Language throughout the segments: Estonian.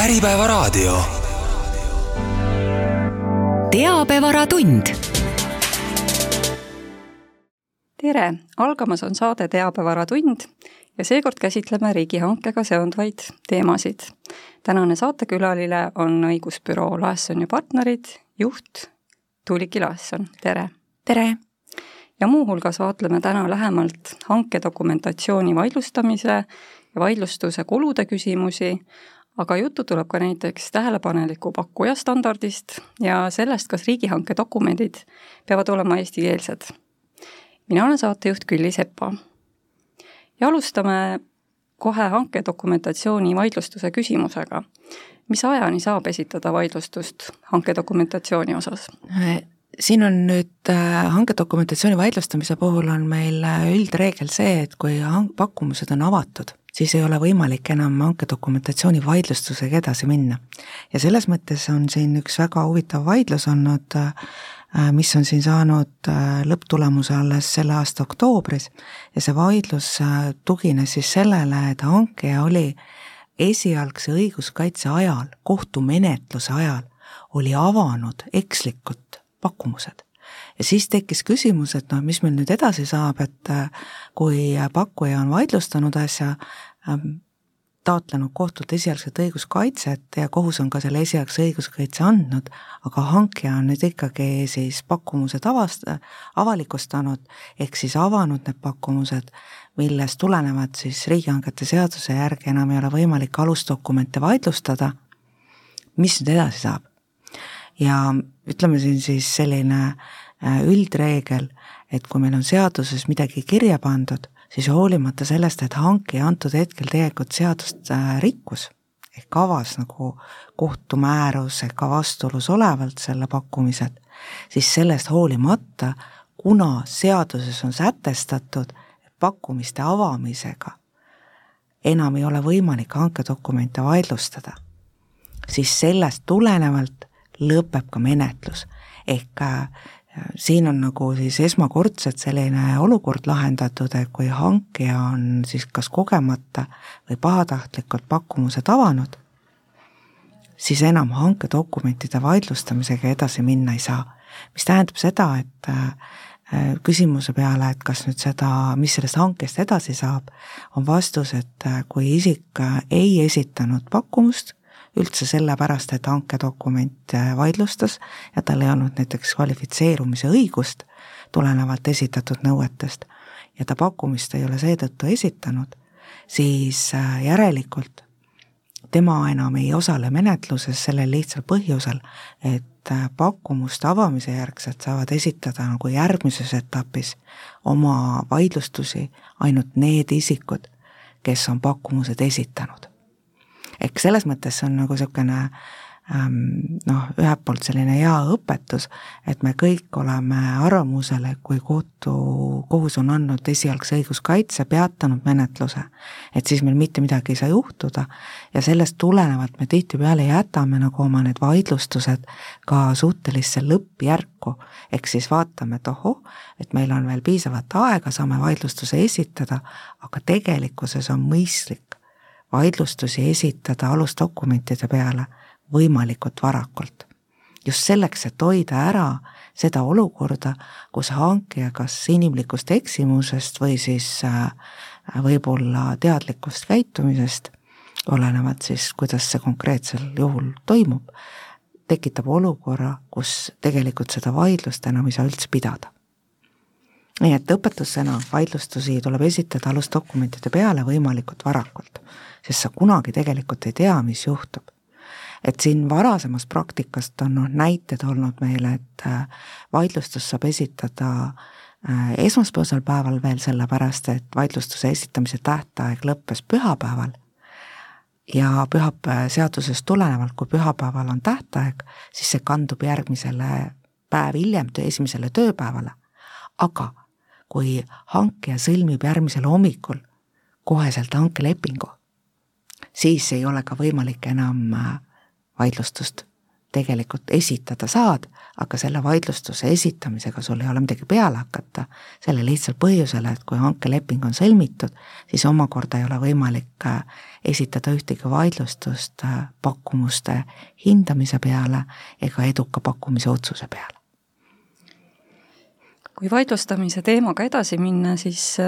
Äripäevaraadio. teabevaratund. tere, algamas on saade Teabevaratund ja seekord käsitleme riigihankega seonduvaid teemasid. tänane saatekülaline on õigusbüroo Laesson ja partnerid juht Tuuliki Laesson, tere! tere! ja muuhulgas vaatleme täna lähemalt hankedokumentatsiooni vaidlustamise ja vaidlustuse kulude küsimusi, aga juttu tuleb ka näiteks tähelepaneliku pakkuja standardist ja sellest, kas riigihanke dokumendid peavad olema eestikeelsed. mina olen saatejuht Külli Sepa. ja alustame kohe hankedokumentatsiooni vaidlustuse küsimusega. mis ajani saab esitada vaidlustust hankedokumentatsiooni osas? siin on nüüd äh, hankedokumentatsiooni vaidlustamise puhul on meil äh, üldreegel see, et kui hank-, pakkumused on avatud, siis ei ole võimalik enam hankedokumentatsiooni vaidlustusega edasi minna. ja selles mõttes on siin üks väga huvitav vaidlus olnud, äh, mis on siin saanud lõpptulemuse alles selle aasta oktoobris ja see vaidlus tugines siis sellele, et hankija oli esialgse õiguskaitse ajal, kohtumenetluse ajal, oli avanud ekslikult pakkumused. Ja siis tekkis küsimus, et noh, mis meil nüüd edasi saab, et äh, kui pakkuja on vaidlustanud asja, ähm, taotlenud kohtult esialgset õiguskaitset ja kohus on ka selle esialgse õiguskaitse andnud, aga hankija on nüüd ikkagi siis pakkumused avast-, avalikustanud, ehk siis avanud need pakkumused, millest tulenevalt siis riigihangete seaduse järgi enam ei ole võimalik alusdokumente vaidlustada, mis nüüd edasi saab? ja ütleme siin siis selline äh, üldreegel, et kui meil on seaduses midagi kirja pandud, siis hoolimata sellest, et hankija antud hetkel tegelikult seadust äh, rikkus, ehk avas nagu kohtumäärus ehk ka vastuolus olevalt selle pakkumised, siis sellest hoolimata, kuna seaduses on sätestatud, et pakkumiste avamisega enam ei ole võimalik hankedokumente vaidlustada, siis sellest tulenevalt lõpeb ka menetlus. ehk äh, siin on nagu siis esmakordselt selline olukord lahendatud, et kui hankija on siis kas kogemata või pahatahtlikult pakkumused avanud, siis enam hankedokumentide vaidlustamisega edasi minna ei saa. mis tähendab seda, et äh, küsimuse peale, et kas nüüd seda, mis sellest hankest edasi saab, on vastus, et äh, kui isik ei esitanud pakkumust üldse sellepärast, et hankedokument äh, vaidlustas ja tal ei olnud näiteks kvalifitseerumise õigust tulenevalt esitatud nõuetest. Ja ta pakkumist ei ole seetõttu esitanud, siis äh, järelikult tema enam ei osale menetluses sellel lihtsal põhjusel, et äh, pakkumuste avamise järgselt saavad esitada nagu järgmises etapis oma vaidlustusi ainult need isikud, kes on pakkumused esitanud ehk selles mõttes on nagu niisugune ähm, noh, ühelt poolt selline hea õpetus, et me kõik oleme arvamusel, et kui kohtu, kohus on andnud esialgse õiguskaitse, peatanud menetluse, et siis meil mitte midagi ei saa juhtuda. Ja sellest tulenevalt me tihtipeale jätame nagu oma need vaidlustused ka suhtelisse lõppjärku, ehk siis vaatame, et ohoh, et meil on veel piisavalt aega, saame vaidlustuse esitada, aga tegelikkuses on mõistlik vaidlustusi esitada alusdokumentide peale võimalikult varakult. just selleks, et hoida ära seda olukorda, kus hankija kas inimlikust eksimusest või siis äh, võib-olla teadlikust käitumisest, olenevalt siis, kuidas see konkreetsel juhul toimub, tekitab olukorra, kus tegelikult seda vaidlust enam ei saa üldse pidada nii et õpetussõna, vaidlustusi tuleb esitada alusdokumentide peale võimalikult varakult sest sa kunagi tegelikult ei tea, mis juhtub. et siin varasemast praktikast on noh, näited olnud meil, et äh, vaidlustus saab esitada äh, esmaspäevasel päeval veel sellepärast, et vaidlustuse esitamise tähtaeg lõppes pühapäeval ja pühapäeva seadusest tulenevalt, kui pühapäeval on tähtaeg, siis see kandub järgmisele päev hiljem, esimesele tööpäevale. aga kui hankija sõlmib järgmisel hommikul koheselt hankelepingu, siis ei ole ka võimalik enam äh, vaidlustust tegelikult esitada saad, aga selle vaidlustuse esitamisega sul ei ole midagi peale hakata, selle lihtsal põhjusel, et kui hankeleping on sõlmitud, siis omakorda ei ole võimalik äh, esitada ühtegi vaidlustust äh, pakkumuste hindamise peale ega eduka pakkumise otsuse peale. kui vaidlustamise teemaga edasi minna, siis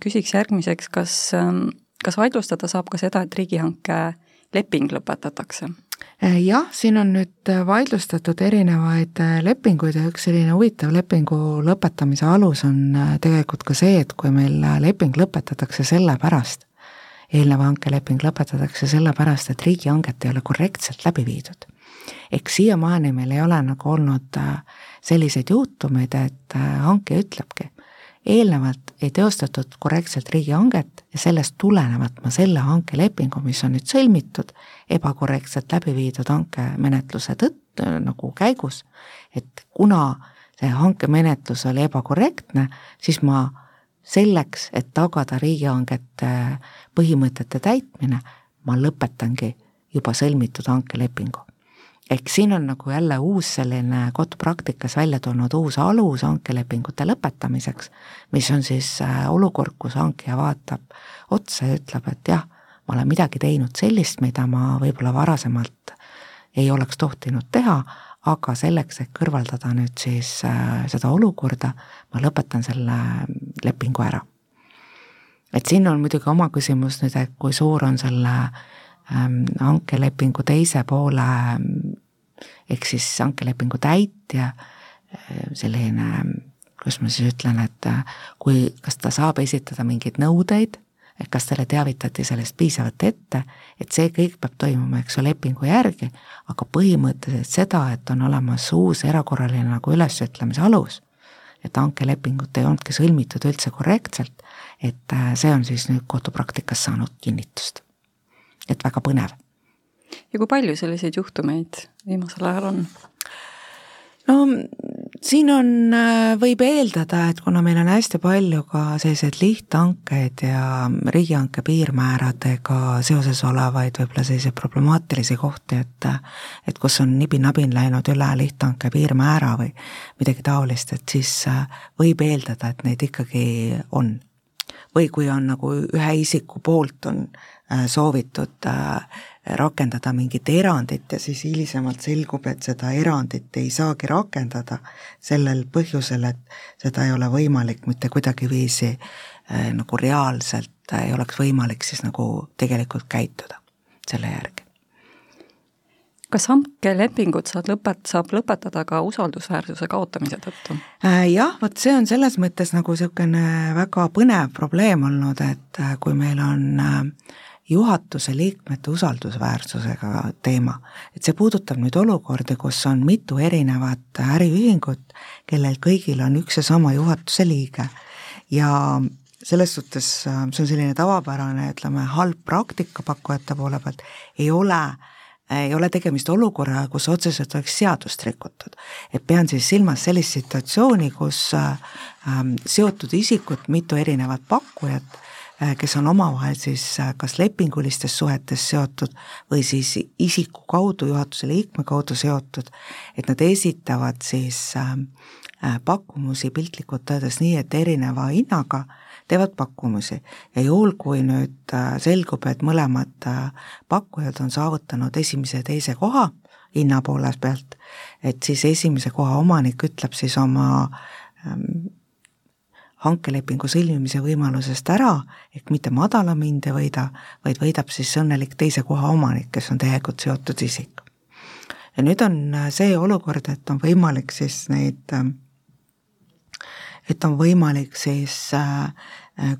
küsiks järgmiseks, kas, ähm, kas vaidlustada saab ka seda, et riigihanke leping lõpetatakse? Äh, jah, siin on nüüd äh, vaidlustatud erinevaid äh, lepinguid ja üks selline huvitav lepingu lõpetamise alus on tegelikult ka see, et kui meil leping lõpetatakse sellepärast, eelnev hankeleping lõpetatakse sellepärast, et riigihanget ei ole korrektselt läbi viidud. eks siiamaani meil ei ole nagu olnud selliseid juhtumeid, et hanke ütlebki, eelnevalt ei teostatud korrektselt riigihanget ja sellest tulenevalt ma selle hankelepingu, mis on nüüd sõlmitud, ebakorrektselt läbi viidud hankemenetluse tõttu nagu käigus, et kuna see hankemenetlus oli ebakorrektne, siis ma selleks, et tagada riigihangete põhimõtete täitmine, ma lõpetangi juba sõlmitud hankelepingu ehk siin on nagu jälle uus selline kohtupraktikas välja tulnud uus alus hankelepingute lõpetamiseks, mis on siis äh, olukord, kus hankija vaatab otsa ja ütleb, et jah, ma olen midagi teinud sellist, mida ma võib-olla varasemalt ei oleks tohtinud teha, aga selleks, et kõrvaldada nüüd siis äh, seda olukorda, ma lõpetan selle lepingu ära. et siin on muidugi oma küsimus nüüd, et kui suur on selle ähm, hankelepingu teise poole ehk siis hankelepingu täitja selline, kuidas ma siis ütlen, et äh, kui, kas ta saab esitada mingeid nõudeid, et kas talle teavitati sellest piisavalt ette, et see kõik peab toimuma, eks ju, lepingu järgi, aga põhimõtteliselt seda, et on olemas uus erakorraline nagu ülesütlemise alus, et hankelepingut ei olnudki sõlmitud üldse korrektselt, et äh, see on siis nüüd kohtupraktikas saanud kinnitust. et väga põnev ja kui palju selliseid juhtumeid viimasel ajal on? no siin on, äh, võib eeldada, et kuna meil on hästi palju ka selliseid lihthankeid ja riigihanke piirmääradega seoses olevaid võib-olla selliseid problemaatilisi kohti, et et kus on nibin-nabin läinud üle lihthanke piirmäära või midagi taolist, et siis äh, võib eeldada, et neid ikkagi on. või kui on nagu ühe isiku poolt on äh, soovitud äh, rakendada mingit erandit ja siis hilisemalt selgub, et seda erandit ei saagi rakendada sellel põhjusel, et seda ei ole võimalik mitte kuidagiviisi äh, nagu reaalselt äh, ei oleks võimalik siis nagu tegelikult käituda selle järgi. kas hankelepingut saad lõpet-, saab lõpetada ka usaldusväärsuse kaotamise tõttu äh,? Jah, vot see on selles mõttes nagu niisugune väga põnev probleem olnud, et kui meil on äh, juhatuse liikmete usaldusväärsusega teema. et see puudutab nüüd olukordi, kus on mitu erinevat äriühingut, kellel kõigil on üks ja sama juhatuse liige ja selles suhtes äh, see on selline tavapärane, ütleme, halb praktika pakkujate poole pealt, ei ole ei ole tegemist olukorraga, kus otseselt oleks seadust rikutud. et pean siis silmas sellist situatsiooni, kus äh, seotud isikud, mitu erinevat pakkujat kes on omavahel siis äh, kas lepingulistes suhetes seotud või siis isiku kaudu, juhatuse liikme kaudu seotud, et nad esitavad siis ähm, äh, pakkumusi piltlikult öeldes nii, et erineva hinnaga teevad pakkumusi. Ja juhul, kui nüüd selgub, et mõlemad pakkujad on saavutanud esimese ja teise koha hinna poole pealt, et siis esimese koha omanik ütleb siis oma ähm, hankelepingu sõlmimise võimalusest ära, ehk mitte madalam hind ei võida, vaid võidab siis õnnelik teise koha omanik, kes on tegelikult seotud isik. ja nüüd on äh, see olukord, et on võimalik siis neid, äh, et on võimalik siis äh,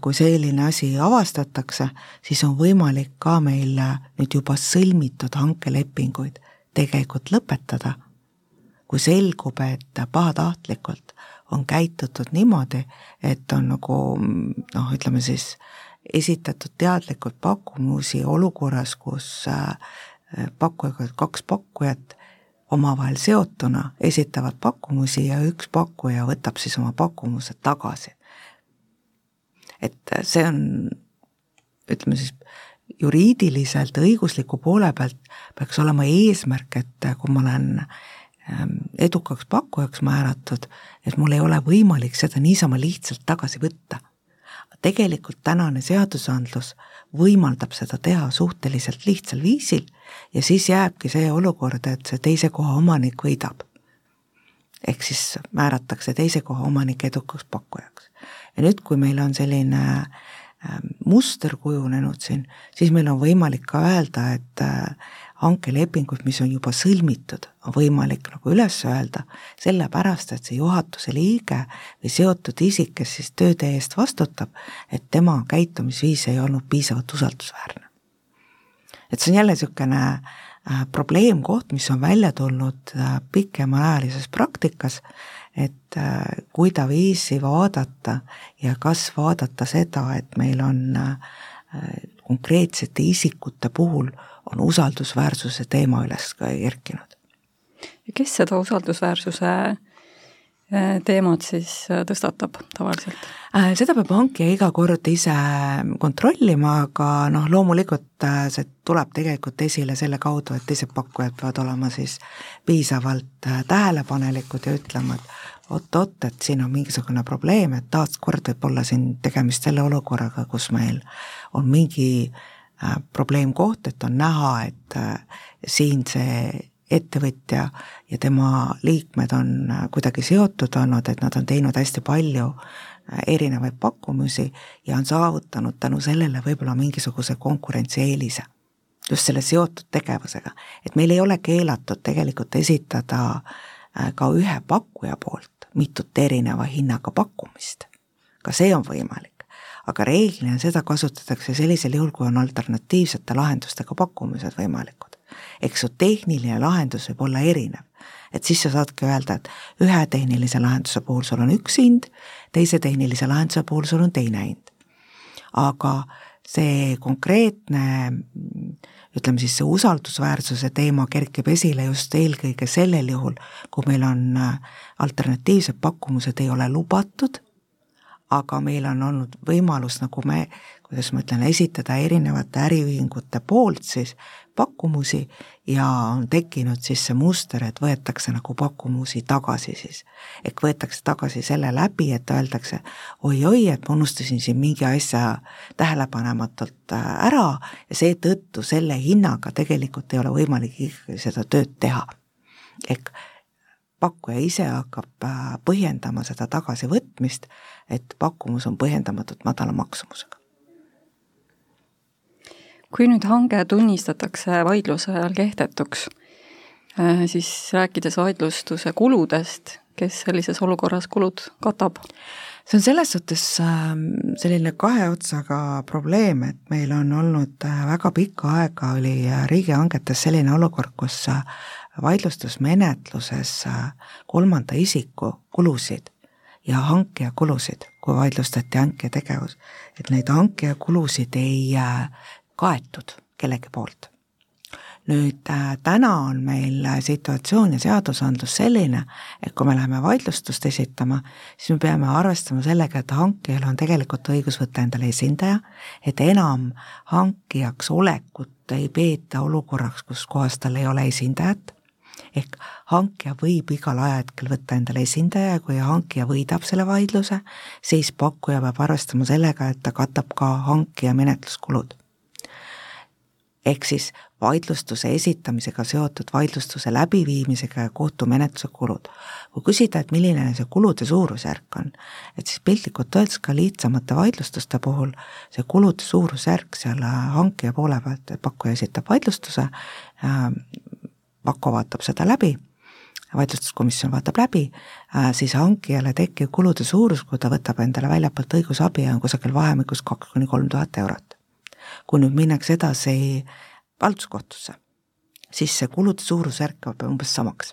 kui selline asi avastatakse, siis on võimalik ka meil nüüd juba sõlmitud hankelepinguid tegelikult lõpetada, kui selgub, et pahatahtlikult on käitutud niimoodi, et on nagu noh, ütleme siis esitatud teadlikult pakkumusi olukorras, kus äh, pakkujaga, kaks pakkujat omavahel seotuna esitavad pakkumusi ja üks pakkuja võtab siis oma pakkumused tagasi. et see on, ütleme siis, juriidiliselt, õigusliku poole pealt peaks olema eesmärk, et kui ma olen ähm, edukaks pakkujaks määratud, et mul ei ole võimalik seda niisama lihtsalt tagasi võtta. tegelikult tänane seadusandlus võimaldab seda teha suhteliselt lihtsal viisil ja siis jääbki see olukord, et see teise koha omanik võidab. ehk siis määratakse teise koha omanik edukaks pakkujaks. ja nüüd, kui meil on selline äh, Ähm, muster kujunenud siin, siis meil on võimalik ka öelda, et äh, hankelepingud, mis on juba sõlmitud, on võimalik nagu üles öelda, sellepärast et see juhatuse liige või seotud isik, kes siis tööde eest vastutab, et tema käitumisviis ei olnud piisavalt usaldusväärne. et see on jälle niisugune äh, probleemkoht, mis on välja tulnud äh, pikemaajalises praktikas, et äh, kuidaviisi vaadata ja kas vaadata seda, et meil on äh, konkreetsete isikute puhul on usaldusväärsuse teema üles ka kerkinud. ja kes seda usaldusväärsuse äh, teemat siis tõstatab tavaliselt? seda peab hankija iga kord ise kontrollima, aga noh, loomulikult see tuleb tegelikult esile selle kaudu, et teised pakkujad peavad olema siis piisavalt tähelepanelikud ja ütlema, et oot-oot, et siin on mingisugune probleem, et taaskord võib olla siin tegemist selle olukorraga, kus meil on mingi äh, probleemkoht, et on näha, et äh, siin see ettevõtja ja tema liikmed on äh, kuidagi seotud olnud, et nad on teinud hästi palju erinevaid pakkumusi ja on saavutanud tänu sellele võib-olla mingisuguse konkurentsieelise just selle seotud tegevusega. et meil ei ole keelatud tegelikult esitada ka ühe pakkuja poolt mitut erineva hinnaga pakkumist. ka see on võimalik. aga reeglina seda kasutatakse sellisel juhul, kui on alternatiivsete lahendustega pakkumised võimalikud. eks su tehniline lahendus võib olla erinev. et siis sa saadki öelda, et ühe tehnilise lahenduse puhul sul on üks hind, teise tehnilise lahenduse puhul sul on teine hind. aga see konkreetne ütleme siis see usaldusväärsuse teema kerkib esile just eelkõige sellel juhul, kui meil on alternatiivsed pakkumused ei ole lubatud, aga meil on olnud võimalus, nagu me, kuidas ma ütlen, esitada erinevate äriühingute poolt siis pakkumusi ja on tekkinud siis see muster, et võetakse nagu pakkumusi tagasi siis. ehk võetakse tagasi selle läbi, et öeldakse oi-oi, et ma unustasin siin mingi asja tähelepanematult äh, ära ja seetõttu selle hinnaga tegelikult ei ole võimalik ikkagi seda tööd teha. ehk pakkuja ise hakkab äh, põhjendama seda tagasivõtmist, et pakkumus on põhjendamatult madala maksumusega kui nüüd hange tunnistatakse vaidluse ajal kehtetuks, äh, siis rääkides vaidlustuse kuludest, kes sellises olukorras kulud katab? see on selles suhtes ähm, selline kahe otsaga probleem, et meil on olnud äh, väga pikka aega, oli äh, riigihangetes selline olukord, kus vaidlustusmenetluses kolmanda isiku kulusid ja hankija kulusid, kui vaidlustati hankija tegevus, et neid hankija kulusid ei kaetud kellegi poolt. nüüd äh, täna on meil situatsioon ja seadusandlus selline, et kui me läheme vaidlustust esitama, siis me peame arvestama sellega, et hankijal on tegelikult õigus võtta endale esindaja, et enam hankijaks olekut ei peeta olukorraks, kus kohas tal ei ole esindajat, ehk hankija võib igal ajahetkel võtta endale esindaja ja kui hankija võidab selle vaidluse, siis pakkuja peab arvestama sellega, et ta katab ka hankija menetluskulud ehk siis vaidlustuse esitamisega seotud vaidlustuse läbiviimisega ja kohtumenetluse kulud. kui küsida, et milline see kulude suurusjärk on, et siis piltlikult öeldes ka lihtsamate vaidlustuste puhul see kulude suurusjärk seal hankija poole pealt, et pakkuja esitab vaidlustuse, Vakko vaatab seda läbi, vaidlustuskomisjon vaatab läbi, siis hankijale tekkiv kulude suurus, kui ta võtab endale väljapoolt õigusabi, on kusagil vahemikus kaks kuni kolm tuhat eurot kui nüüd minnakse edasi halduskohtusse, siis see kulude suurusjärk jääb umbes samaks.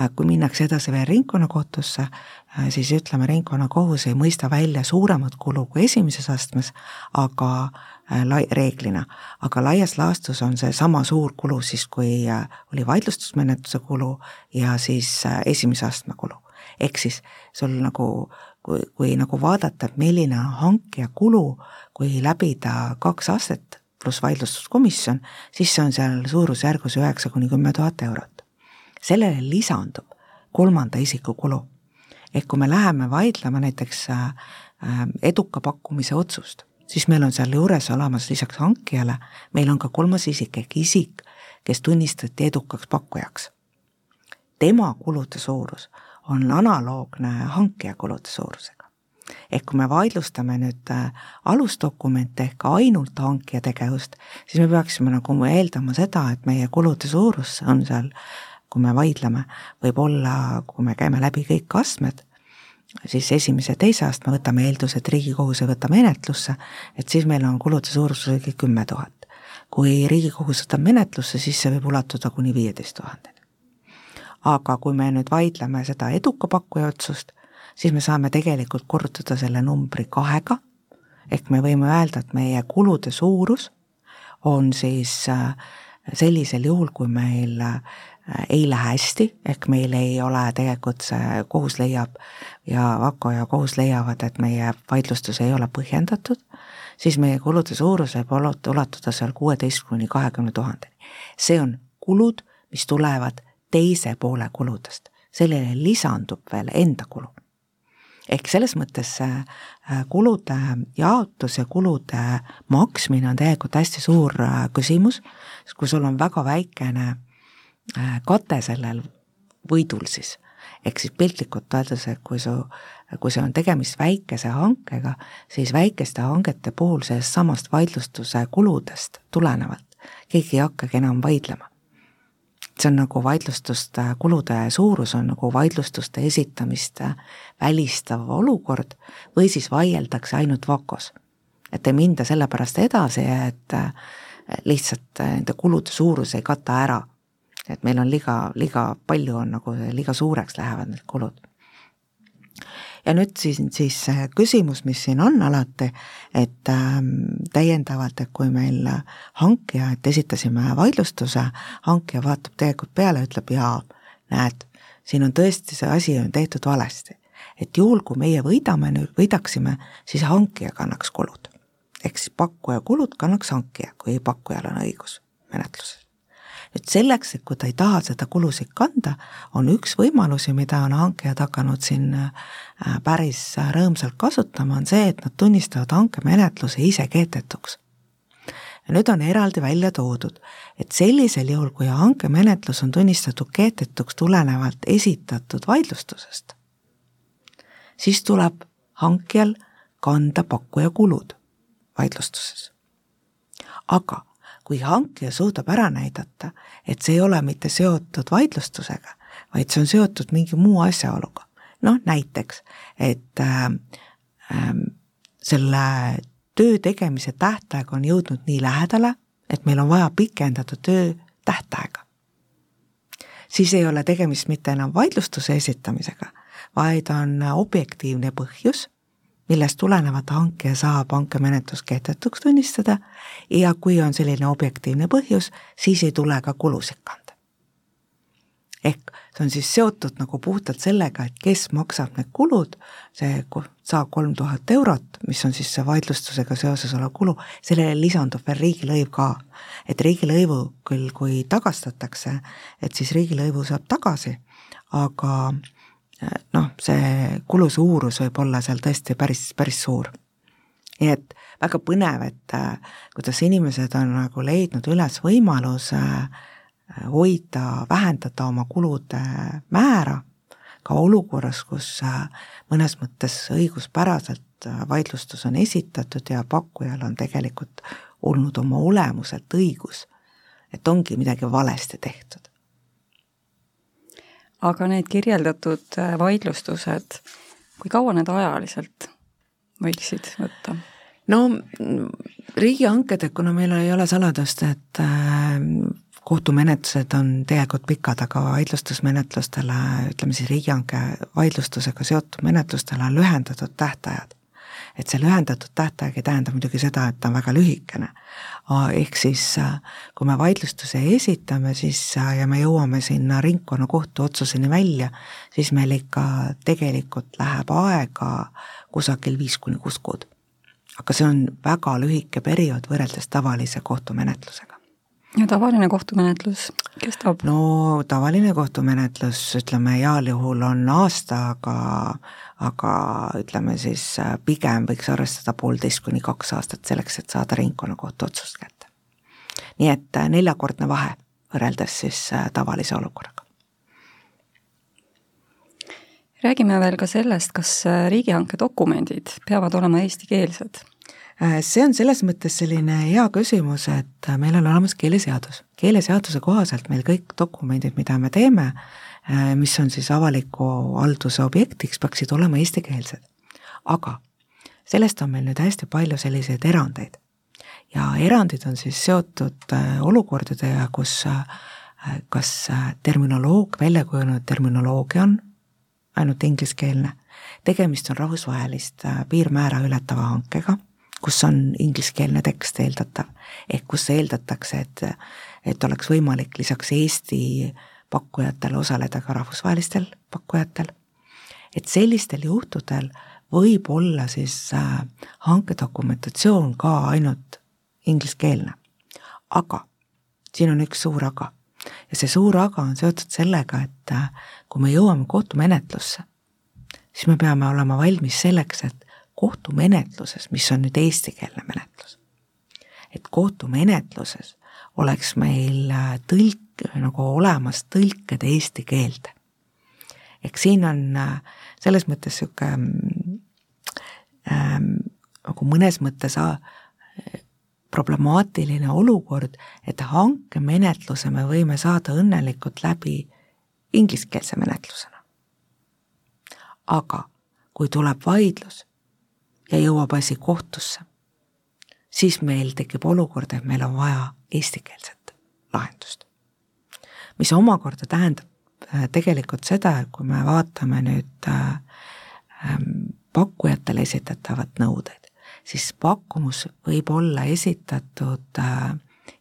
Äh, kui minnakse edasi veel ringkonnakohtusse, äh, siis ütleme, ringkonnakohus ei mõista välja suuremat kulu kui esimeses astmes, aga äh, lai-, reeglina, aga laias laastus on see sama suur kulu siis, kui oli vaidlustusmenetluse kulu ja siis esimese astme kulu. Ehk siis sul nagu kui, kui nagu vaadata, milline on hankija kulu, kui läbida kaks astet pluss vaidlustuskomisjon, siis see on seal suurusjärgus üheksa kuni kümme tuhat eurot. sellele lisandub kolmanda isiku kulu. ehk kui me läheme vaidlema näiteks äh, äh, eduka pakkumise otsust, siis meil on seal juures olemas lisaks hankijale, meil on ka kolmas isik ehk isik, kes tunnistati edukaks pakkujaks. tema kulude suurus on analoogne hankija kulude suurusega ehk kui me vaidlustame nüüd äh, alusdokumente ehk ainult hankija tegevust, siis me peaksime nagu eeldama seda, et meie kulude suurus on seal, kui me vaidleme, võib olla, kui me käime läbi kõik astmed, siis esimese ja teise astme võtame eelduse, et Riigikohus ei võta menetlusse, et siis meil on kulude suurus kümme tuhat. kui Riigikohus võtab menetlusse, siis see võib ulatuda kuni viieteist tuhandeni. Aga kui me nüüd vaidleme seda eduka pakkuja otsust, siis me saame tegelikult korrutada selle numbri kahega, ehk me võime öelda, et meie kulude suurus on siis äh, sellisel juhul, kui meil äh, ei lähe hästi, ehk meil ei ole tegelikult see, kohus leiab ja Vako ja kohus leiavad, et meie vaidlustus ei ole põhjendatud, siis meie kulude suurus võib ulatuda seal kuueteist kuni kahekümne tuhandeni. see on kulud, mis tulevad teise poole kuludest, sellele lisandub veel enda kulu. Ehk selles mõttes äh, kulude jaotus ja kulude maksmine on tegelikult hästi suur äh, küsimus, kui sul on väga väikene äh, kate sellel võidul siis, ehk siis piltlikult öeldes, et kui su, kui see on tegemist väikese hankega, siis väikeste hangete puhul sellest samast vaidlustuse kuludest tulenevalt keegi ei hakkagi enam vaidlema see on nagu vaidlustuste kulude suurus on nagu vaidlustuste esitamist välistav olukord või siis vaieldakse ainult VAKO-s. et ei minda sellepärast edasi, et lihtsalt nende kulude suurus ei kata ära. et meil on liiga, liiga palju on nagu, liiga suureks lähevad need kulud ja nüüd siis, siis küsimus, mis siin on alati, et äh, täiendavalt, et kui meil hankija, et esitasime vaidlustuse, hankija vaatab tegelikult peale, ütleb jaa, näed, siin on tõesti, see asi on tehtud valesti. et juhul, kui meie võidame nüüd, võidaksime, siis hankija kannaks kulud. ehk siis pakkuja kulud kannaks hankija, kui pakkujal on õigus menetluses et selleks, et kui ta ei taha seda kulusid kanda, on üks võimalusi, mida on hankijad hakanud siin äh, päris rõõmsalt kasutama, on see, et nad tunnistavad hankemenetluse ise kehtetuks. ja nüüd on eraldi välja toodud, et sellisel juhul, kui hankemenetlus on tunnistatud kehtetuks tulenevalt esitatud vaidlustusest, siis tuleb hankijal kanda pakkuja kulud vaidlustuses. aga kui hankija suudab ära näidata, et see ei ole mitte seotud vaidlustusega, vaid see on seotud mingi muu asjaoluga. noh, näiteks, et äh, äh, selle töö tegemise tähtaeg on jõudnud nii lähedale, et meil on vaja pikendatud töö tähtaega. siis ei ole tegemist mitte enam vaidlustuse esitamisega, vaid on objektiivne põhjus millest tulenevalt hankija saab hankemenetlus kehtetuks tunnistada ja kui on selline objektiivne põhjus, siis ei tule ka kulusid kanda. ehk see on siis seotud nagu puhtalt sellega, et kes maksab need kulud, see saa kolm tuhat eurot, mis on siis see vaidlustusega seoses olev kulu, sellele lisandub veel riigilõiv ka. et riigilõivu küll, kui tagastatakse, et siis riigilõivu saab tagasi, aga noh, see kulu suurus võib olla seal tõesti päris, päris suur. nii et väga põnev, et äh, kuidas inimesed on nagu leidnud üles võimaluse äh, hoida, vähendada oma kulude määra ka olukorras, kus äh, mõnes mõttes õiguspäraselt vaidlustus on esitatud ja pakkujal on tegelikult olnud oma olemuselt õigus, et ongi midagi valesti tehtud aga need kirjeldatud äh, vaidlustused, kui kaua need ajaliselt võiksid võtta? no riigihanked, et kuna meil ei ole saladust, et äh, kohtumenetlused on tegelikult pikad, aga vaidlustusmenetlustele, ütleme siis riigihanke vaidlustusega seotud menetlustele on lühendatud tähtajad et see lühendatud tähtaeg ei tähenda muidugi seda, et ta on väga lühikene. ehk siis, kui me vaidlustuse esitame, siis ja me jõuame sinna ringkonnakohtu otsuseni välja, siis meil ikka tegelikult läheb aega kusagil viis kuni kuus kuud. aga see on väga lühike periood võrreldes tavalise kohtumenetlusega. ja tavaline kohtumenetlus kestab? no tavaline kohtumenetlus, ütleme heal juhul on aasta, aga aga ütleme siis äh, pigem võiks arvestada poolteist kuni kaks aastat selleks, et saada ringkonnakohtu otsust kätte. nii et äh, neljakordne vahe võrreldes siis äh, tavalise olukorraga. räägime veel ka sellest, kas riigihanke dokumendid peavad olema eestikeelsed see on selles mõttes selline hea küsimus, et meil on olemas keeleseadus. keeleseaduse kohaselt meil kõik dokumendid, mida me teeme, mis on siis avaliku halduse objektiks, peaksid olema eestikeelsed. aga sellest on meil nüüd hästi palju selliseid erandeid. ja erandid on siis seotud äh, olukordadega, kus äh, kas terminoloog, välja kujunenud terminoloogia on ainult ingliskeelne, tegemist on rahvusvahelist piirmäära ületava hankega, kus on ingliskeelne tekst eeldatav, ehk kus eeldatakse, et, et oleks võimalik lisaks Eesti äh, pakkujatel osaleda ka rahvusvahelistel pakkujatel. et sellistel juhtudel võib olla siis äh, hankedokumentatsioon ka ainult ingliskeelne. aga siin on üks suur aga ja see suur aga on seotud sellega, et äh, kui me jõuame kohtumenetlusse, siis me peame olema valmis selleks, et kohtumenetluses, mis on nüüd eestikeelne menetlus, et kohtumenetluses oleks meil äh, tõlk nagu olemas tõlked eesti keelde. ehk siin on äh, selles mõttes niisugune ähm, nagu mõnes mõttes äh, problemaatiline olukord, et hankemenetluse me võime saada õnnelikult läbi ingliskeelse menetlusena. aga kui tuleb vaidlus ja jõuab asi kohtusse, siis meil tekib olukord, et meil on vaja eestikeelset lahendust mis omakorda tähendab äh, tegelikult seda, et kui me vaatame nüüd äh, ähm, pakkujatele esitatavad nõudeid, siis pakkumus võib olla esitatud äh,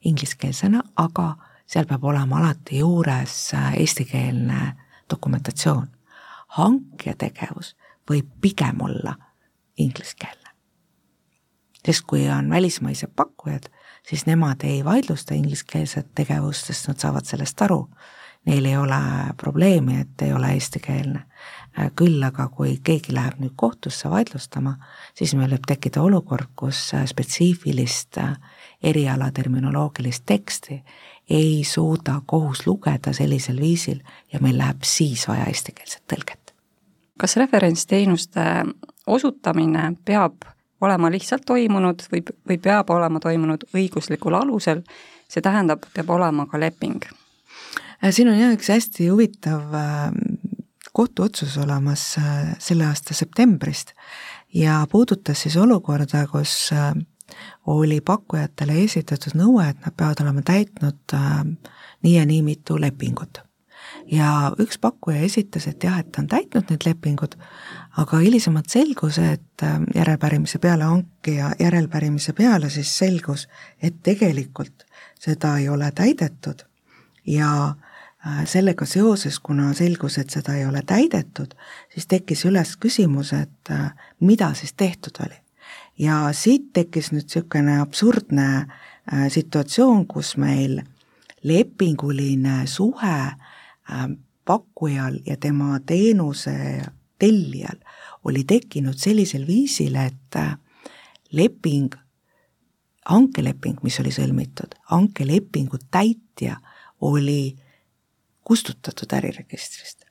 ingliskeelsena, aga seal peab olema alati juures eestikeelne dokumentatsioon. hankija tegevus võib pigem olla ingliskeelne. sest kui on välismaised pakkujad, siis nemad ei vaidlusta ingliskeelset tegevust, sest nad saavad sellest aru. Neil ei ole probleemi, et ei ole eestikeelne. küll aga, kui keegi läheb nüüd kohtusse vaidlustama, siis meil võib tekkida olukord, kus spetsiifilist eriala terminoloogilist teksti ei suuda kohus lugeda sellisel viisil ja meil läheb siis vaja eestikeelset tõlget. kas referentsteenuste osutamine peab olema lihtsalt toimunud või, või peab olema toimunud õiguslikul alusel, see tähendab, peab olema ka leping. Äh, siin on jah üks hästi huvitav äh, kohtuotsus olemas äh, selle aasta septembrist ja puudutas siis olukorda, kus oli pakkujatele esitatud nõue, et nad peavad olema täitnud nii ja nii mitu lepingut ja üks pakkuja esitas, et jah, et ta on täitnud need lepingud, aga hilisemalt selgus, et äh, järelpärimise peale hankija järelpärimise peale siis selgus, et tegelikult seda ei ole täidetud ja äh, sellega seoses, kuna selgus, et seda ei ole täidetud, siis tekkis üles küsimus, et äh, mida siis tehtud oli. ja siit tekkis nüüd niisugune absurdne situatsioon, kus meil lepinguline suhe pakkujal ja tema teenuse tellijal oli tekkinud sellisel viisil, et äh, leping, hankeleping, mis oli sõlmitud, hankelepingu täitja oli kustutatud äriregistrist.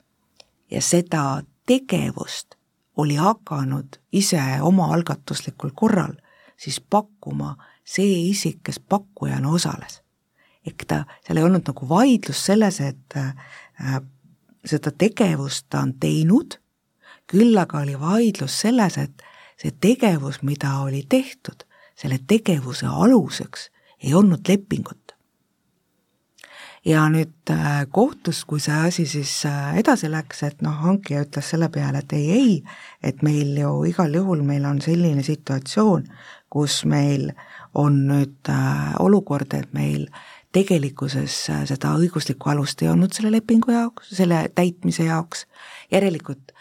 ja seda tegevust oli hakanud ise omaalgatuslikul korral siis pakkuma see isik, kes pakkujana osales. ehk ta, seal ei olnud nagu vaidlus selles, et äh, seda tegevust ta on teinud, küll aga oli vaidlus selles, et see tegevus, mida oli tehtud, selle tegevuse aluseks ei olnud lepingut. ja nüüd äh, kohtus, kui see asi siis äh, edasi läks, et noh, hankija ütles selle peale, et ei, ei, et meil ju igal juhul meil on selline situatsioon, kus meil on nüüd olukord, et meil äh, tegelikkuses äh, seda õiguslikku alust ei olnud selle lepingu jaoks, selle täitmise jaoks, järelikult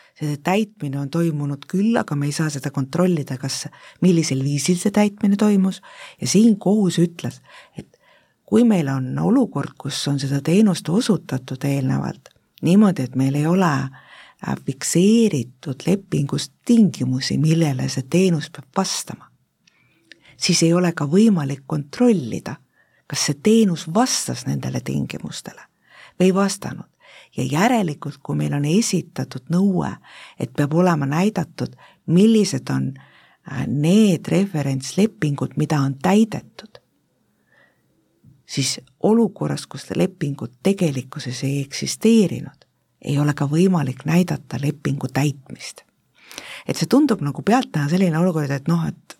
täitmine on toimunud küll, aga me ei saa seda kontrollida, kas, millisel viisil see täitmine toimus. Ja siin kohus ütles, et kui meil on olukord, kus on seda teenust osutatud eelnevalt niimoodi, et meil ei ole äh, fikseeritud lepingus tingimusi, millele see teenus peab vastama, siis ei ole ka võimalik kontrollida, kas see teenus vastas nendele tingimustele või ei vastanud ja järelikult, kui meil on esitatud nõue, et peab olema näidatud, millised on äh, need referentslepingud, mida on täidetud, siis olukorras, kus lepingut tegelikkuses ei eksisteerinud, ei ole ka võimalik näidata lepingu täitmist. et see tundub nagu pealtnäha selline olukord, et noh, et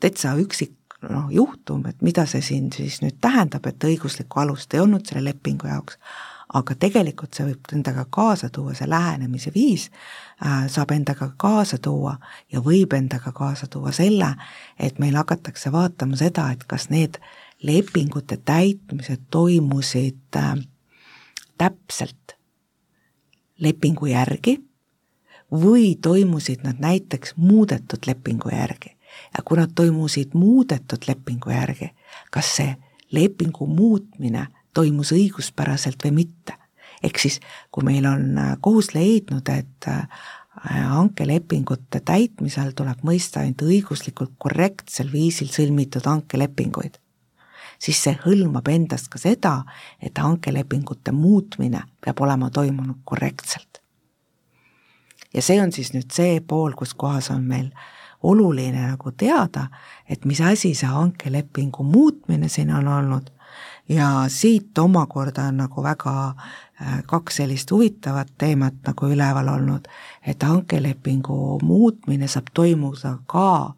täitsa üksik noh, juhtum, et mida see siin siis nüüd tähendab, et õiguslikku alust ei olnud selle lepingu jaoks, aga tegelikult see võib endaga kaasa tuua, see lähenemise viis äh, saab endaga kaasa tuua ja võib endaga kaasa tuua selle, et meil hakatakse vaatama seda, et kas need lepingute täitmised toimusid äh, täpselt lepingu järgi või toimusid nad näiteks muudetud lepingu järgi. ja kui nad toimusid muudetud lepingu järgi, kas see lepingu muutmine toimus õiguspäraselt või mitte. ehk siis, kui meil on äh, kohus leidnud, et äh, hankelepingute täitmisel tuleb mõista ainult õiguslikult korrektsel viisil sõlmitud hankelepinguid, siis see hõlmab endast ka seda, et hankelepingute muutmine peab olema toimunud korrektselt. ja see on siis nüüd see pool, kus kohas on meil oluline nagu teada, et mis asi see hankelepingu muutmine siin on olnud ja siit omakorda on nagu väga äh, kaks sellist huvitavat teemat nagu üleval olnud, et hankelepingu muutmine saab toimuda ka,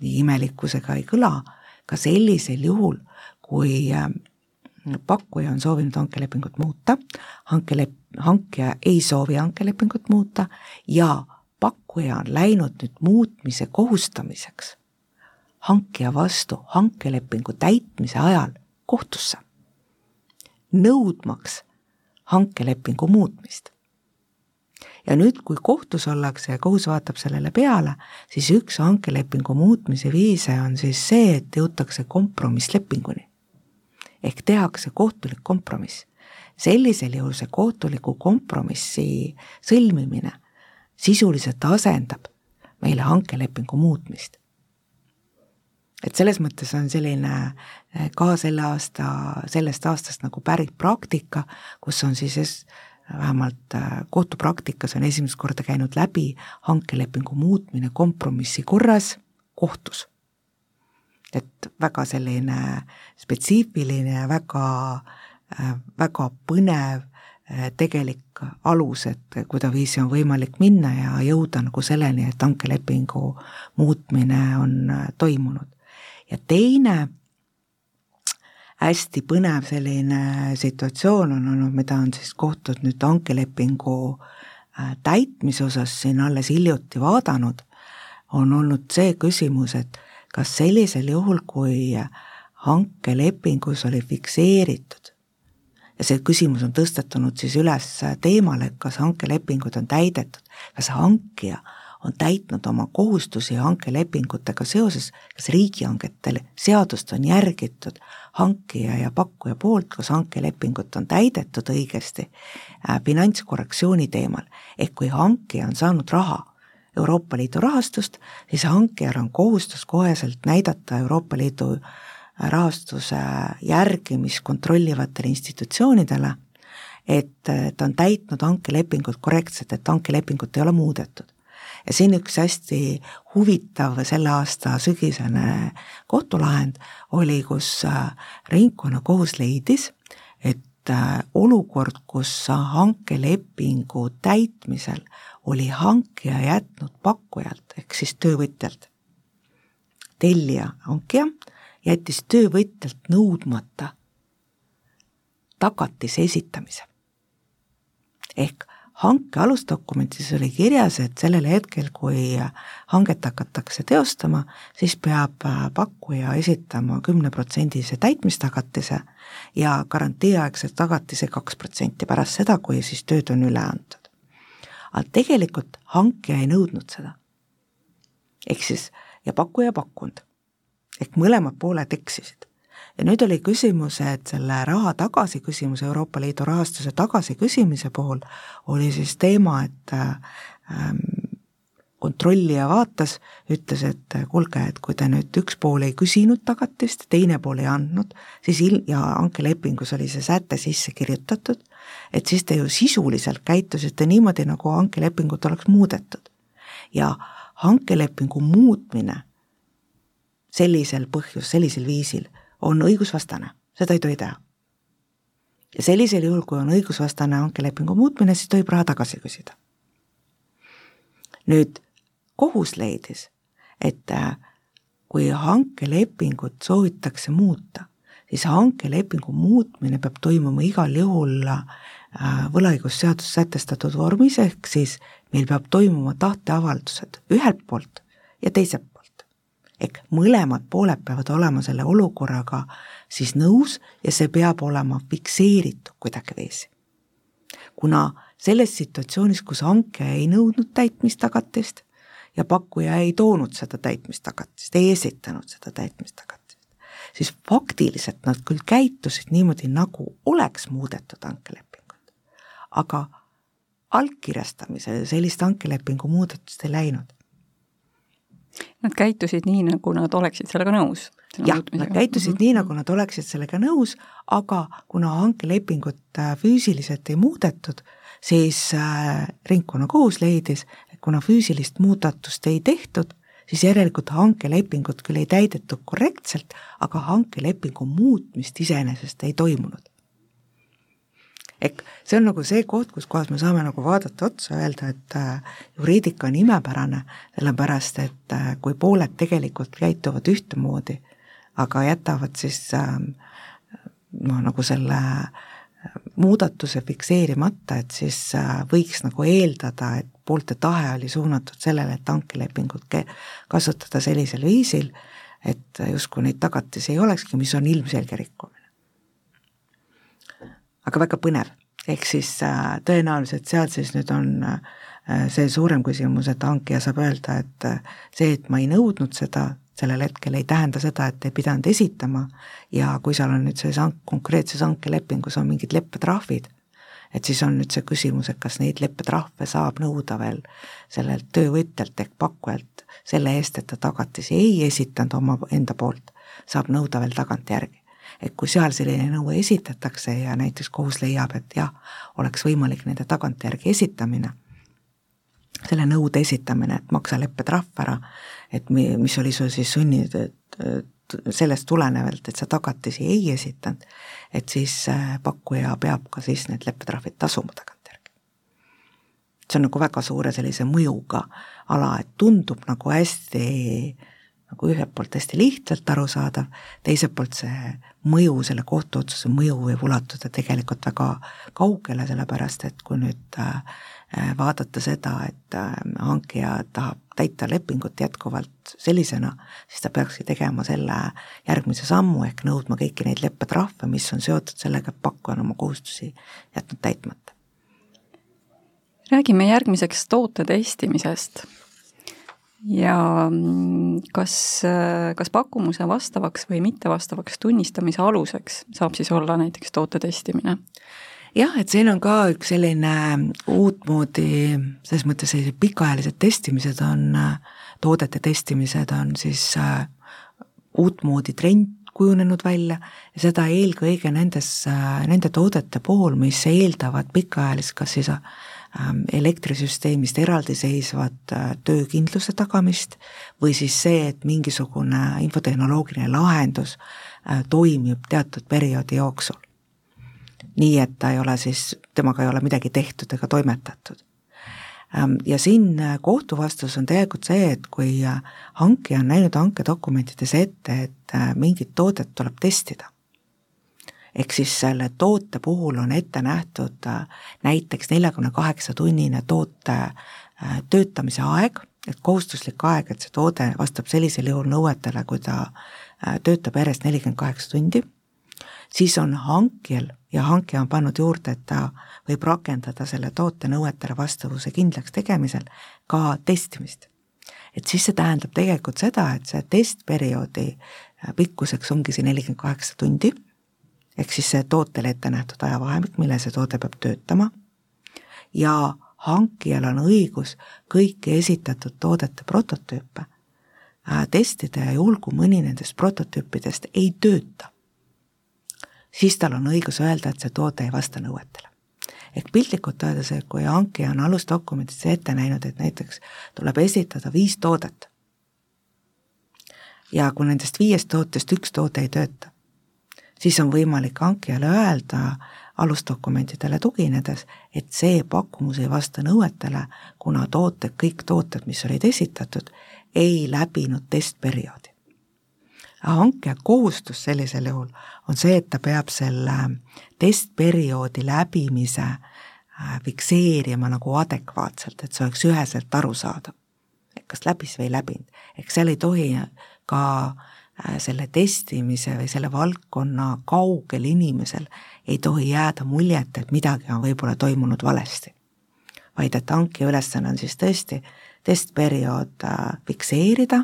nii imelikkusega ei kõla, ka sellisel juhul, kui äh, pakkuja on soovinud hankelepingut muuta, hankelep-, hankija ei soovi hankelepingut muuta ja pakkuja on läinud nüüd muutmise kohustamiseks. Hankija vastu hankelepingu täitmise ajal kohtusse, nõudmaks hankelepingu muutmist. ja nüüd, kui kohtus ollakse ja kohus vaatab sellele peale, siis üks hankelepingu muutmise viise on siis see, et jõutakse kompromisslepinguni. ehk tehakse kohtulik kompromiss. sellisel juhul see kohtuliku kompromissi sõlmimine sisuliselt asendab meile hankelepingu muutmist et selles mõttes on selline eh, ka selle aasta, sellest aastast nagu pärit praktika, kus on siis vähemalt eh, kohtupraktikas on esimest korda käinud läbi hankelepingu muutmine kompromissi korras kohtus. et väga selline spetsiifiline ja väga, eh, väga põnev tegelik alus, et kuidaviisi on võimalik minna ja jõuda nagu selleni, et hankelepingu muutmine on toimunud ja teine hästi põnev selline situatsioon on olnud, mida on siis kohtud nüüd hankelepingu äh, täitmise osas siin alles hiljuti vaadanud, on olnud see küsimus, et kas sellisel juhul, kui hankelepingus oli fikseeritud ja see küsimus on tõstetunud siis üles teemale, et kas hankelepingud on täidetud, kas hankija on täitnud oma kohustusi hankelepingutega seoses, kas riigihangetel seadust on järgitud hankija ja pakkuja poolt, kas hankelepingut on täidetud õigesti äh, finantskorrektsiooni teemal, ehk kui hankija on saanud raha Euroopa Liidu rahastust, siis hankijal on kohustus koheselt näidata Euroopa Liidu äh, rahastuse järgimist kontrollivatele institutsioonidele, et ta on täitnud hankelepingut korrektselt, et hankelepingut ei ole muudetud ja siin üks hästi huvitav selle aasta sügisene kohtulahend oli, kus äh, ringkonnakohus leidis, et äh, olukord, kus hankelepingu täitmisel oli hankija jätnud pakkujalt ehk siis töövõtjalt, tellija, hankija, jättis töövõtjalt nõudmata tagatise esitamise. ehk hanke alusdokumentides oli kirjas, et sellel hetkel, kui hanget hakatakse teostama, siis peab äh, pakkuja esitama kümneprotsendise täitmistagatise ja garantiiaegse tagatise kaks protsenti pärast seda, kui siis tööd on üle antud. aga tegelikult hankija ei nõudnud seda. ehk siis, ja pakkuja ei pakkunud. ehk mõlemad pooled eksisid. Ja nüüd oli küsimus, et selle raha tagasiküsimus, Euroopa Liidu rahastuse tagasiküsimise puhul oli siis teema, et ähm, kontrollija vaatas, ütles, et kuulge, et kui te nüüd üks pool ei küsinud tagatist, teine pool ei andnud, siis il-, ja hankelepingus oli see säte sisse kirjutatud, et siis te ju sisuliselt käitusite niimoodi, nagu hankelepingut oleks muudetud. ja hankelepingu muutmine sellisel põhjus, sellisel viisil on õigusvastane, seda ei tohi teha. ja sellisel juhul, kui on õigusvastane hankelepingu muutmine, siis tohib raha tagasi küsida. nüüd kohus leidis, et äh, kui hankelepingut soovitakse muuta, siis hankelepingu muutmine peab toimuma igal juhul äh, võlaõigusseaduses sätestatud vormis, ehk siis meil peab toimuma tahteavaldused ühelt poolt ja teiselt. Ehk mõlemad pooled peavad olema selle olukorraga siis nõus ja see peab olema fikseeritud kuidagiviisi. kuna selles situatsioonis, kus hanke ei nõudnud täitmist tagatist, ja pakkuja ei toonud seda täitmistagatist, ei esitanud seda täitmistagatist, siis faktiliselt nad küll käitusid niimoodi, nagu oleks muudetud hankelepingut. aga allkirjastamisele sellist hankelepingu muudatust ei läinud. Nad käitusid nii, nagu nad oleksid sellega nõus? jah, nad käitusid mm -hmm. nii, nagu nad oleksid sellega nõus, aga kuna hankelepingut äh, füüsiliselt ei muudetud, siis äh, ringkonnakohus leidis, kuna füüsilist muudatust ei tehtud, siis järelikult hankelepingut küll ei täidetud korrektselt, aga hankelepingu muutmist iseenesest ei toimunud. Ehk see on nagu see koht, kus kohas me saame nagu vaadata otsa, öelda, et äh, juriidika on imepärane, sellepärast et äh, kui pooled tegelikult käituvad ühtemoodi, aga jätavad siis äh, noh, nagu selle äh, muudatuse fikseerimata, et siis võiks nagu eeldada, et poolte tahe oli suunatud sellele, et hankelepingut kasutada sellisel viisil, et justkui neid tagatisi ei olekski, mis on ilmselge rikkumine. Aga väga põnev, ehk siis äh, tõenäoliselt seal siis nüüd on äh, see suurem küsimus, et hankija saab öelda, et see, et ma ei nõudnud seda, sellel hetkel ei tähenda seda, et ei pidanud esitama. Ja kui seal on nüüd selles hank-, konkreetses hankelepingus on mingid leppetrahvid, et siis on nüüd see küsimus, et kas neid leppetrahve saab nõuda veel sellelt töövõtjalt ehk pakkujalt selle eest, et ta tagatisi ei esitanud oma enda poolt, saab nõuda veel tagantjärgi. Et kui seal selline nõue esitatakse ja näiteks kohus leiab, et jah, oleks võimalik nende tagantjärgi esitamine, selle nõude esitamine, et maksa leppetrahv ära, et mi-, mis oli sul siis sunnitud, sellest tulenevalt, et sa tagatisi ei esitanud, et siis äh, pakkuja peab ka siis need leppetrahvid tasuma tagantjärgi. see on nagu väga suure sellise mõjuga ala, et tundub nagu hästi nagu ühelt poolt hästi lihtsalt arusaadav, teiselt poolt see mõju, selle kohtuotsuse mõju võib ulatuda tegelikult väga kaugele, sellepärast et kui nüüd äh, vaadata seda, et äh, hankija tahab täita lepingut jätkuvalt sellisena, siis ta peakski tegema selle järgmise sammu ehk nõudma kõiki neid leppetrahve, mis on seotud sellega, et pakkuja on oma kohustusi jätnud täitmata. räägime järgmiseks toote testimisest. Ja mm, kas, äh, kas pakkumuse vastavaks või mittevastavaks tunnistamise aluseks saab siis olla näiteks toote testimine? jah, et siin on ka üks selline uutmoodi, selles mõttes sellised pikaajalised testimised on, toodete testimised on siis äh, uutmoodi trend kujunenud välja ja seda eelkõige nendes, äh, nende toodete puhul, mis eeldavad pikaajalist kas siis äh, elektrisüsteemist eraldiseisvat töökindluse tagamist või siis see, et mingisugune infotehnoloogiline lahendus toimib teatud perioodi jooksul nii et ta ei ole siis, temaga ei ole midagi tehtud ega toimetatud. Ähm, ja siin äh, kohtu vastus on tegelikult see, et kui äh, hankija on näinud hankedokumentides ette, et äh, mingit toodet tuleb testida, ehk siis selle toote puhul on ette nähtud näiteks neljakümne kaheksa tunnine toote töötamise aeg, et kohustuslik aeg, et see toode vastab sellisel juhul nõuetele, kui ta töötab järjest nelikümmend kaheksa tundi. Siis on hankijal ja hankija on pannud juurde, et ta võib rakendada selle toote nõuetele vastavuse kindlaks tegemisel ka testimist. et siis see tähendab tegelikult seda, et see testperioodi pikkuseks ongi see nelikümmend kaheksa tundi, ehk siis see tootele ette nähtud ajavahemik, millal see toode peab töötama, ja hankijal on õigus kõiki esitatud toodete prototüüpe äh, testida ja juhul, kui mõni nendest prototüüpidest ei tööta, siis tal on õigus öelda, et see toode ei vasta nõuetele. ehk piltlikult öeldes, et kui hankija on alusdokumendis ette näinud, et näiteks tuleb esitada viis toodet ja kui nendest viiest tootest üks toode ei tööta, siis on võimalik hankijale öelda alusdokumentidele tuginedes, et see pakkumus ei vasta nõuetele, kuna tooted, kõik tooted, mis olid esitatud, ei läbinud testperioodi. hankija kohustus sellisel juhul on see, et ta peab selle testperioodi läbimise äh, fikseerima nagu adekvaatselt, et see oleks üheselt arusaadav. kas läbis või ei läbinud, eks seal ei tohi ka äh, selle testimise või selle valdkonna kaugel inimesel ei tohi jääda muljet, et midagi on võib-olla toimunud valesti. vaid et hankija ülesanne on siis tõesti testperiood äh, fikseerida,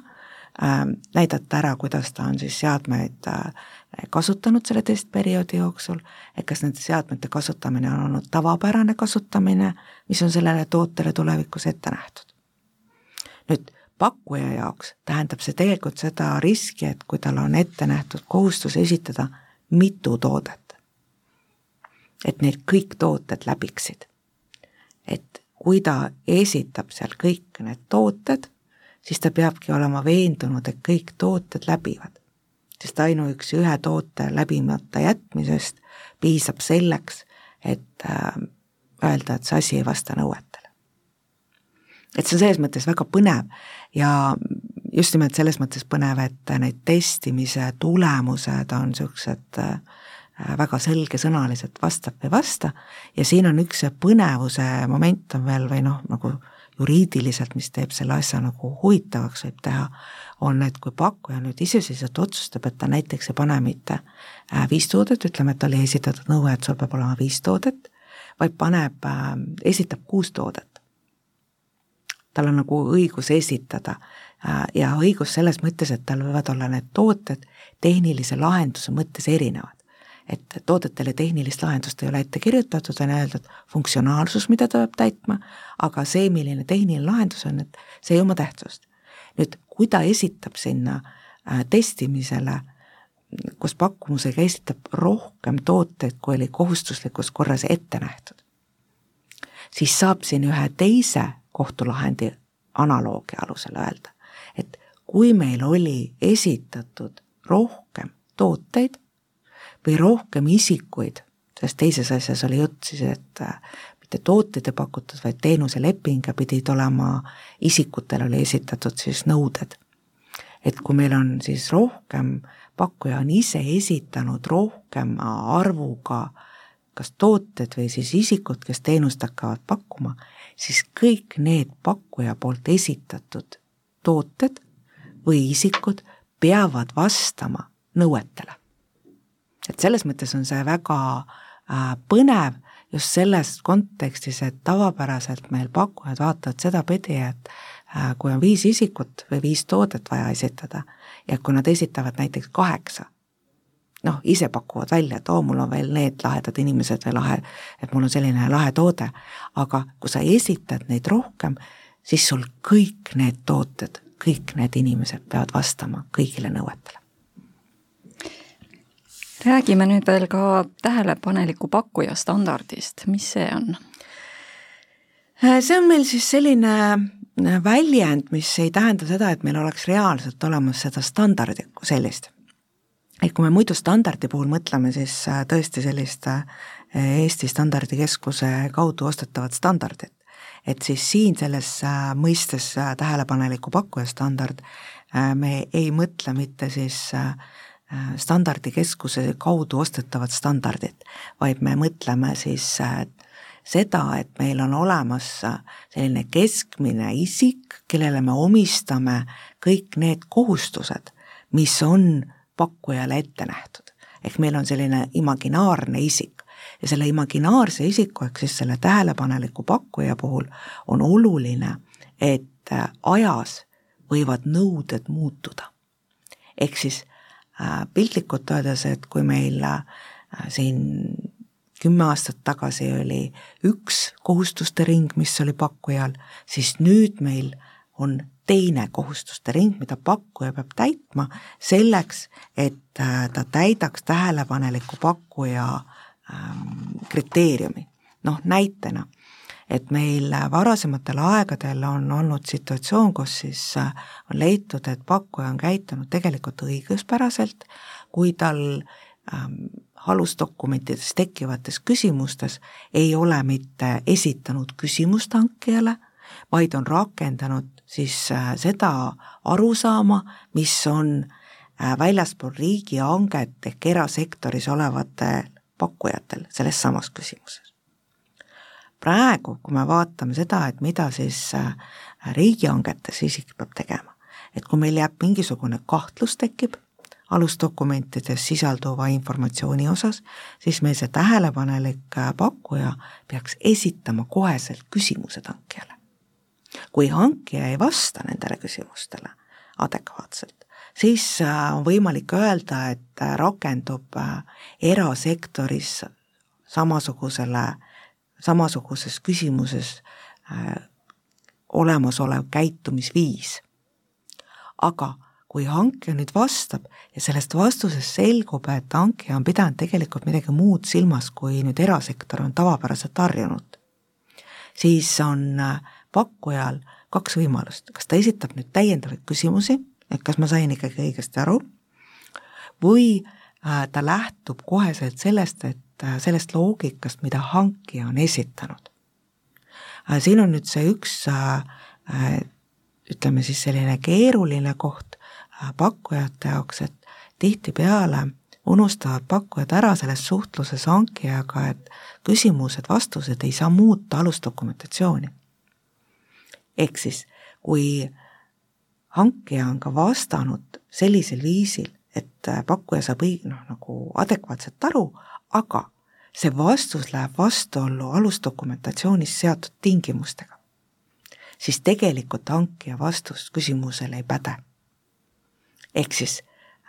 äh, näidata ära, kuidas ta on siis seadmeid kasutanud selle testperioodi jooksul, et kas nende seadmete kasutamine on olnud tavapärane kasutamine, mis on sellele tootele tulevikus ette nähtud. nüüd pakkuja jaoks tähendab see tegelikult seda riski, et kui tal on ette nähtud kohustus esitada mitu toodet, et need kõik tooted läbiksid. et kui ta esitab seal kõik need tooted, siis ta peabki olema veendunud, et kõik tooted läbivad. sest ainuüksi ühe toote läbimata jätmisest piisab selleks, et äh, öelda, et see asi ei vasta nõuetele et see on selles mõttes väga põnev. Ja just nimelt selles mõttes põnev, et need testimise tulemused on niisugused äh, väga selgesõnalised, vastab või vasta, ja siin on üks see põnevuse moment on veel või noh, nagu juriidiliselt, mis teeb selle asja nagu huvitavaks, võib teha, on, et kui pakkuja nüüd iseseisvalt otsustab, et ta näiteks ei pane mitte äh, viis toodet, ütleme, et oli esitatud nõue, et sul peab olema viis toodet, vaid paneb, äh, esitab kuus toodet tal on nagu õigus esitada äh, ja õigus selles mõttes, et tal võivad olla need tooted tehnilise lahenduse mõttes erinevad. et toodetele tehnilist lahendust ei ole ette kirjutatud, on öeldud funktsionaalsus, mida ta peab täitma, aga see, milline tehniline lahendus on, et see ei oma tähtsust. nüüd, kui ta esitab sinna äh, testimisele koos pakkumusega esitab rohkem tooteid, kui oli kohustuslikus korras ette nähtud, siis saab siin ühe teise kohtulahendi analoogia alusel öelda, et kui meil oli esitatud rohkem tooteid või rohkem isikuid, sest teises asjas oli jutt siis, et äh, mitte tooteid ei pakutud, vaid teenuseleping ja pidid olema, isikutele oli esitatud siis nõuded. et kui meil on siis rohkem, pakkuja on ise esitanud rohkema arvuga kas tooted või siis isikud, kes teenust hakkavad pakkuma, siis kõik need pakkuja poolt esitatud tooted või isikud peavad vastama nõuetele. et selles mõttes on see väga äh, põnev just selles kontekstis, et tavapäraselt meil pakkujad vaatavad sedapidi, et äh, kui on viis isikut või viis toodet vaja esitada ja kui nad esitavad näiteks kaheksa noh, ise pakuvad välja, et oo, mul on veel need lahedad inimesed või lahe, et mul on selline lahe toode, aga kui sa esitad neid rohkem, siis sul kõik need tooted, kõik need inimesed peavad vastama kõigile nõuetele. räägime nüüd veel ka tähelepaneliku pakkuja standardist, mis see on? see on meil siis selline väljend, mis ei tähenda seda, et meil oleks reaalselt olemas seda standardit kui sellist et kui me muidu standardi puhul mõtleme, siis äh, tõesti sellist äh, Eesti Standardikeskuse kaudu ostetavat standardit, et siis siin selles äh, mõistes tähelepaneliku pakkuja standard, me ei mõtle mitte siis standardikeskuse kaudu ostetavat standardit, vaid me mõtleme siis seda, et meil on olemas selline keskmine isik, kellele me omistame kõik need kohustused, mis on pakkujale ette nähtud. ehk meil on selline imaginaarne isik ja selle imaginaarse isiku ehk siis selle tähelepaneliku pakkuja puhul on oluline, et äh, ajas võivad nõuded muutuda. ehk siis äh, piltlikult öeldes, et kui meil äh, siin kümme aastat tagasi oli üks kohustuste ring, mis oli pakkujal, siis nüüd meil on teine kohustuste ring, mida pakkuja peab täitma selleks, et äh, ta täidaks tähelepaneliku pakkuja ähm, kriteeriumi. noh, näitena, et meil varasematel aegadel on olnud situatsioon, kus siis äh, on leitud, et pakkuja on käitunud tegelikult õiguspäraselt, kui tal ähm, alusdokumentides tekkivates küsimustes ei ole mitte esitanud küsimust hankijale, vaid on rakendanud siis äh, seda arusaama, mis on äh, väljaspool riigihanget ehk erasektoris olevatel pakkujatel selles samas küsimuses. praegu, kui me vaatame seda, et mida siis äh, riigihangetes isik peab tegema, et kui meil jääb mingisugune kahtlus tekib, alusdokumentides sisalduva informatsiooni osas, siis meil see tähelepanelik pakkuja peaks esitama koheselt küsimused hankijale kui hankija ei vasta nendele küsimustele adekvaatselt, siis äh, on võimalik öelda, et äh, rakendub äh, erasektoris samasugusele, samasuguses küsimuses olemasolev käitumisviis. aga kui hankija nüüd vastab ja sellest vastusest selgub, et hankija on pidanud tegelikult midagi muud silmas, kui nüüd erasektor on tavapäraselt harjunud, siis on pakkujal kaks võimalust, kas ta esitab nüüd täiendavaid küsimusi, et kas ma sain ikkagi õigesti aru, või äh, ta lähtub koheselt sellest, et äh, sellest loogikast, mida hankija on esitanud. Äh, siin on nüüd see üks ütleme siis selline keeruline koht pakkujate jaoks, et tihtipeale unustavad pakkujad ära selles suhtluses hankijaga, et küsimused-vastused ei saa muuta alusdokumentatsiooni ehk siis kui hankija on ka vastanud sellisel viisil, et äh, pakkuja saab õig-, noh nagu adekvaatselt aru, aga see vastus läheb vastuollu alusdokumentatsioonis seatud tingimustega, siis tegelikult hankija vastus küsimusele ei päde. ehk siis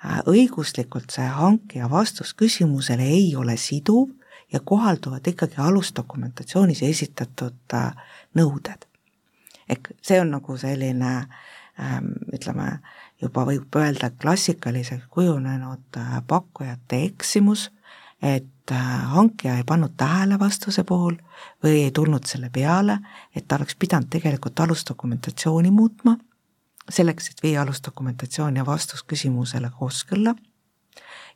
äh, õiguslikult see hankija vastus küsimusele ei ole siduv ja kohalduvad ikkagi alusdokumentatsioonis esitatud äh, nõuded ehk see on nagu selline ähm, ütleme, juba võib öelda klassikaliseks kujunenud äh, pakkujate eksimus, et äh, hankija ei pannud tähele vastuse puhul või ei tulnud selle peale, et ta oleks pidanud tegelikult alusdokumentatsiooni muutma, selleks, et viia alusdokumentatsioon ja vastus küsimusele kooskõlla,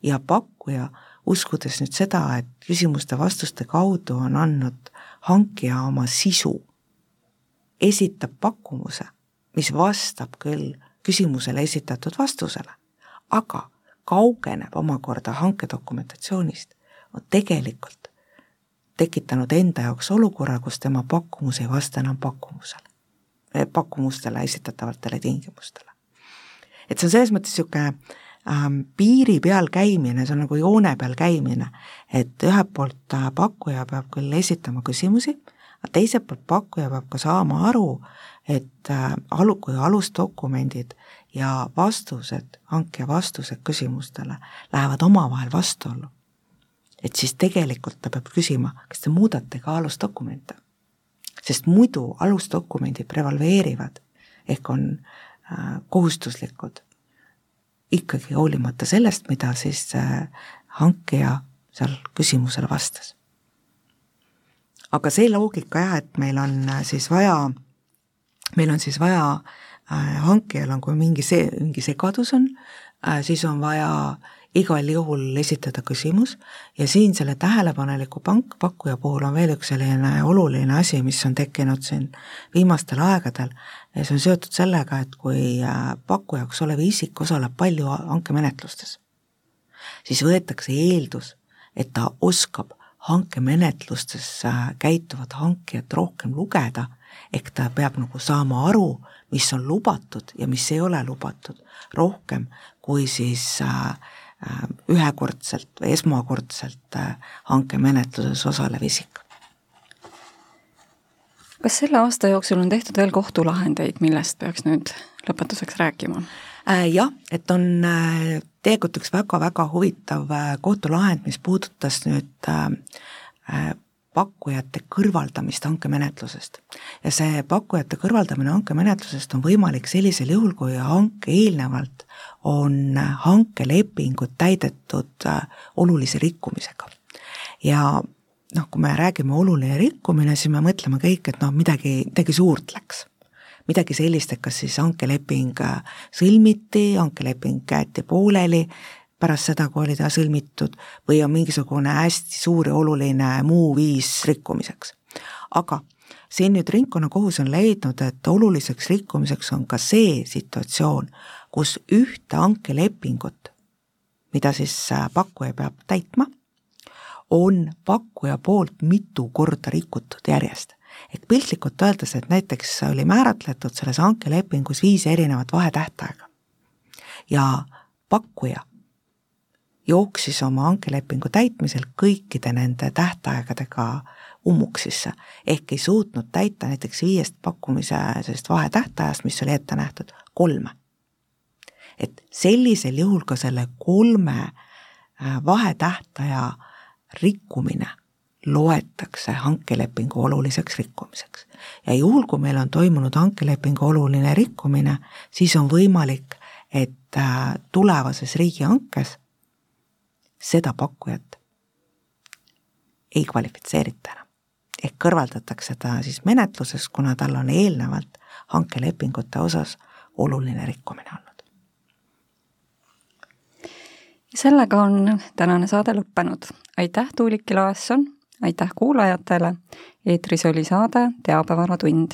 ja pakkuja, uskudes nüüd seda, et küsimuste-vastuste kaudu on andnud hankija oma sisu esitab pakkumuse, mis vastab küll küsimusele esitatud vastusele, aga kaugeneb omakorda hankedokumentatsioonist, on tegelikult tekitanud enda jaoks olukorra, kus tema pakkumus ei vasta enam pakkumusele, eh, pakkumustele esitatavatele tingimustele. et see on selles mõttes niisugune ähm, piiri peal käimine, see on nagu joone peal käimine, et ühelt poolt äh, pakkuja peab küll esitama küsimusi, aga teiselt poolt pakkuja peab ka saama aru, et äh, alu-, kui alusdokumendid ja vastused, hankija vastused küsimustele lähevad omavahel vastuollu, et siis tegelikult ta peab küsima, kas te muudate ka alusdokumente. sest muidu alusdokumendid prevaleerivad ehk on äh, kohustuslikud ikkagi hoolimata sellest, mida siis äh, hankija seal küsimusele vastas aga see loogika jah, et meil on äh, siis vaja, meil on siis vaja äh, hankijal on, kui mingi see, mingi segadus on äh,, siis on vaja igal juhul esitada küsimus. Ja siin selle tähelepaneliku pank, pakkuja puhul on veel üks selline oluline asi, mis on tekkinud siin viimastel aegadel. Ja see on seotud sellega, et kui äh, pakkujaks olev isik osaleb palju hankemenetlustes, siis võetakse eeldus, et ta oskab hankemenetlustes käituvat hankijat rohkem lugeda, ehk ta peab nagu saama aru, mis on lubatud ja mis ei ole lubatud, rohkem kui siis äh, äh, ühekordselt või esmakordselt äh, hankemenetluses osalev isik. kas selle aasta jooksul on tehtud veel kohtulahendeid, millest peaks nüüd lõpetuseks rääkima? Jah, et on tegelikult üks väga-väga huvitav kohtulahend, mis puudutas nüüd pakkujate kõrvaldamist hankemenetlusest. ja see pakkujate kõrvaldamine hankemenetlusest on võimalik sellisel juhul, kui hanke eelnevalt on hankelepingut täidetud äh, olulise rikkumisega. ja noh, kui me räägime oluline rikkumine, siis me mõtleme kõik, et noh, midagi, midagi suurt läks. Midagi sellist, et kas siis hankeleping sõlmiti, hankeleping jäeti pooleli, pärast seda, kui oli ta sõlmitud, või on mingisugune hästi suur ja oluline muu viis rikkumiseks. aga siin nüüd ringkonnakohus on leidnud, et oluliseks rikkumiseks on ka see situatsioon, kus ühte hankelepingut, mida siis äh, pakkuja peab täitma, on pakkuja poolt mitu korda rikutud järjest. Ehk piltlikult öeldes, et näiteks oli määratletud selles hankelepingus viis erinevat vahetähtaega ja pakkuja jooksis oma hankelepingu täitmisel kõikide nende tähtaegadega ummuksisse, ehk ei suutnud täita näiteks viiest pakkumise sellest vahetähtajast, mis oli ette nähtud, kolme. et sellisel juhul ka selle kolme äh, vahetähtaja rikkumine loetakse hankelepingu oluliseks rikkumiseks. ja juhul, kui meil on toimunud hankelepingu oluline rikkumine, siis on võimalik, et äh, tulevases riigihankes seda pakkujat ei kvalifitseerita enam. ehk kõrvaldatakse ta siis menetlusest, kuna tal on eelnevalt hankelepingute osas oluline rikkumine olnud. sellega on tänane saade lõppenud. aitäh, Tuulik Kiloasson, aitäh kuulajatele, eetris oli saade Teabevaratund